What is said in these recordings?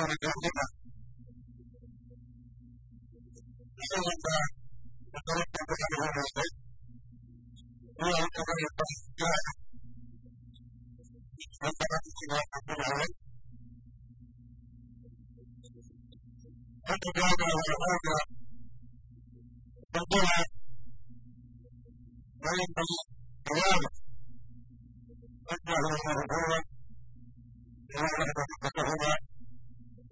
から頑張らなかなか、なないで、すが、なかなか違うこ、とガードの方が、は、何に出会う。あとは、なかった、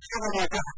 Give him like a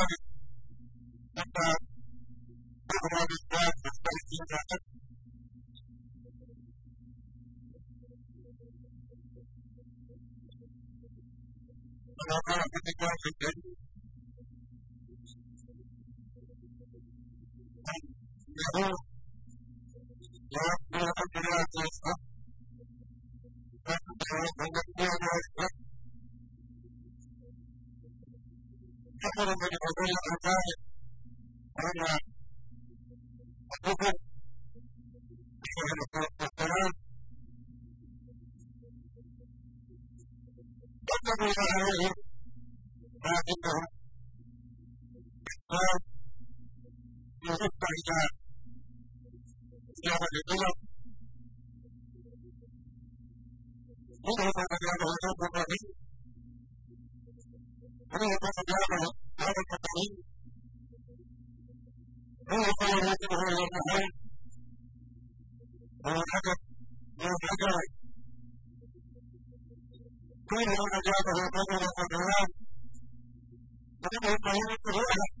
Thank you. بالنسبة إلى زيادة الدولار منهم من جعله غير مقابل ومنهم من جعله غير مقابل منهم من يجبه غير مقابل ومن حدث من حجاج كل من جعله قدر الأمان ومنهم من يجبه غير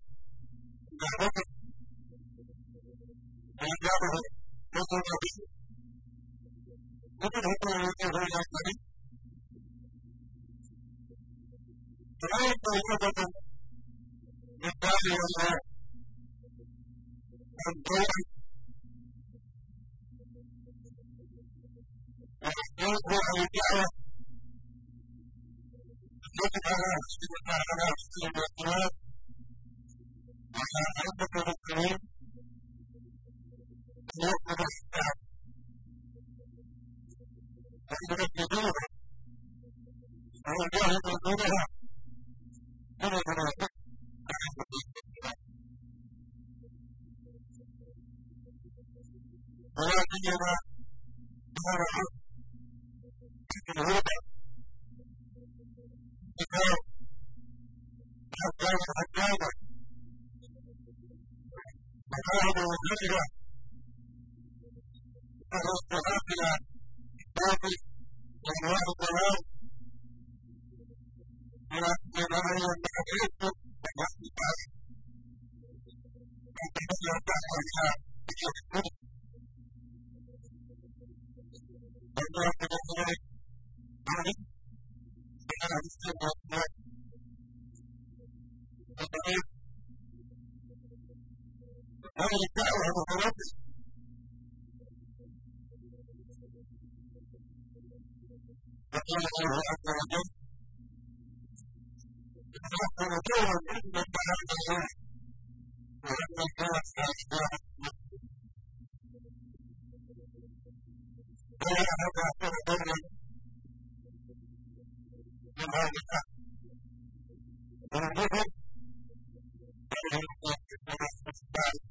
Thank you. هذا الدعوة المتردد فقال الله عز وجل نحن دورا ممن دعا الله وأن الناس أشباه ألا أنا أكون دورا من هذا الحق ونحن أن الناس أشباه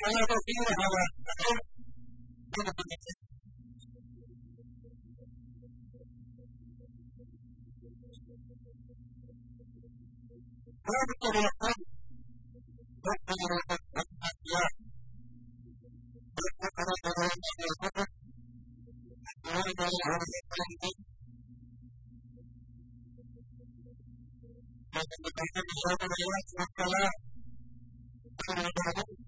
Cada dos días habrá Pronto de la tarde, pronto de la tarde. Thank.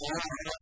Yeah.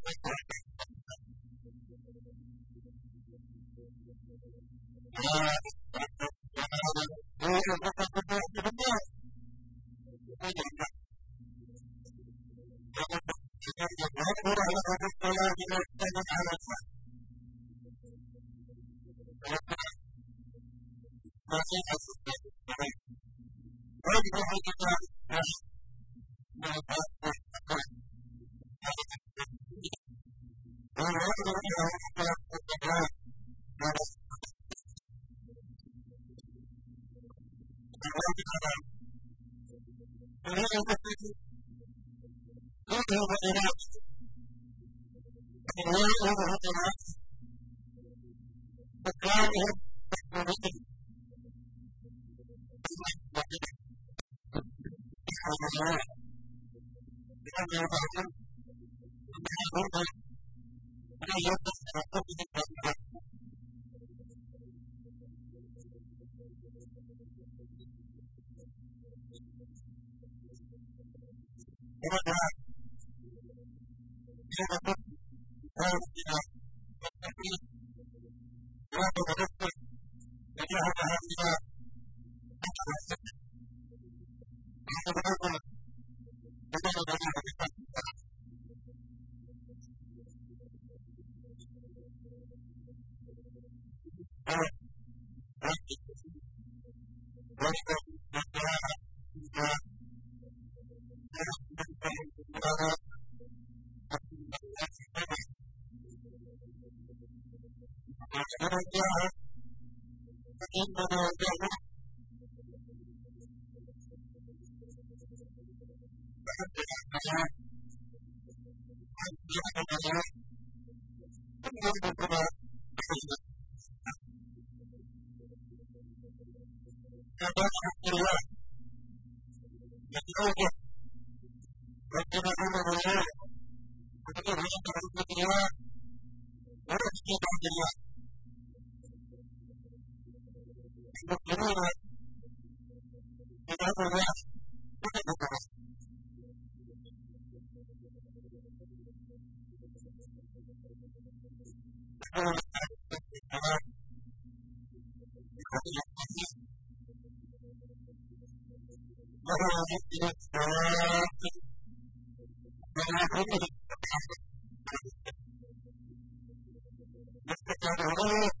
أن يدعو إلى وجهد هذه Thank you. تعلمون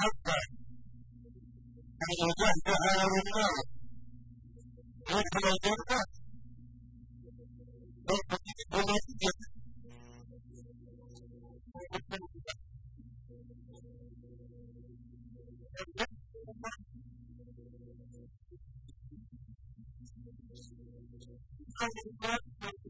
حقا إن وجهتها لله تدخل الجنة Thank you.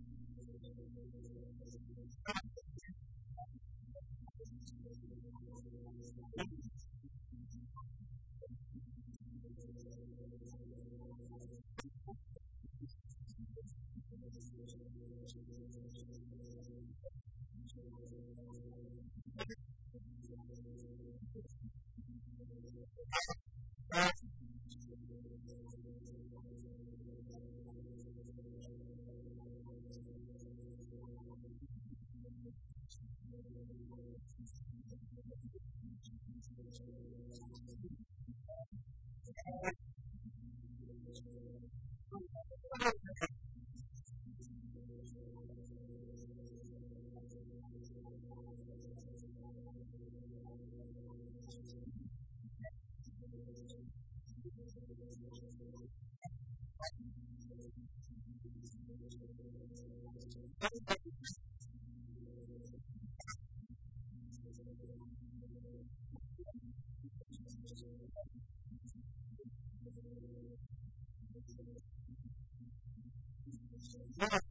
Yes.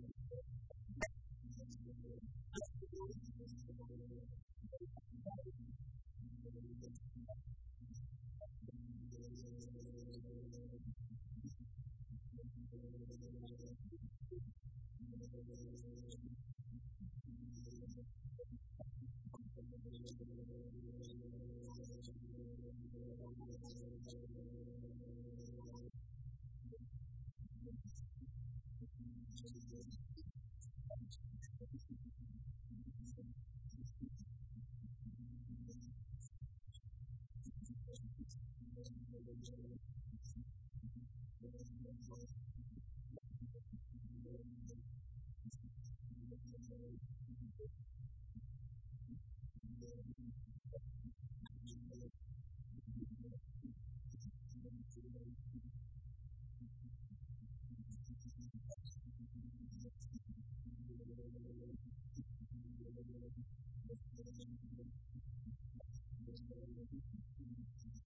Thank you.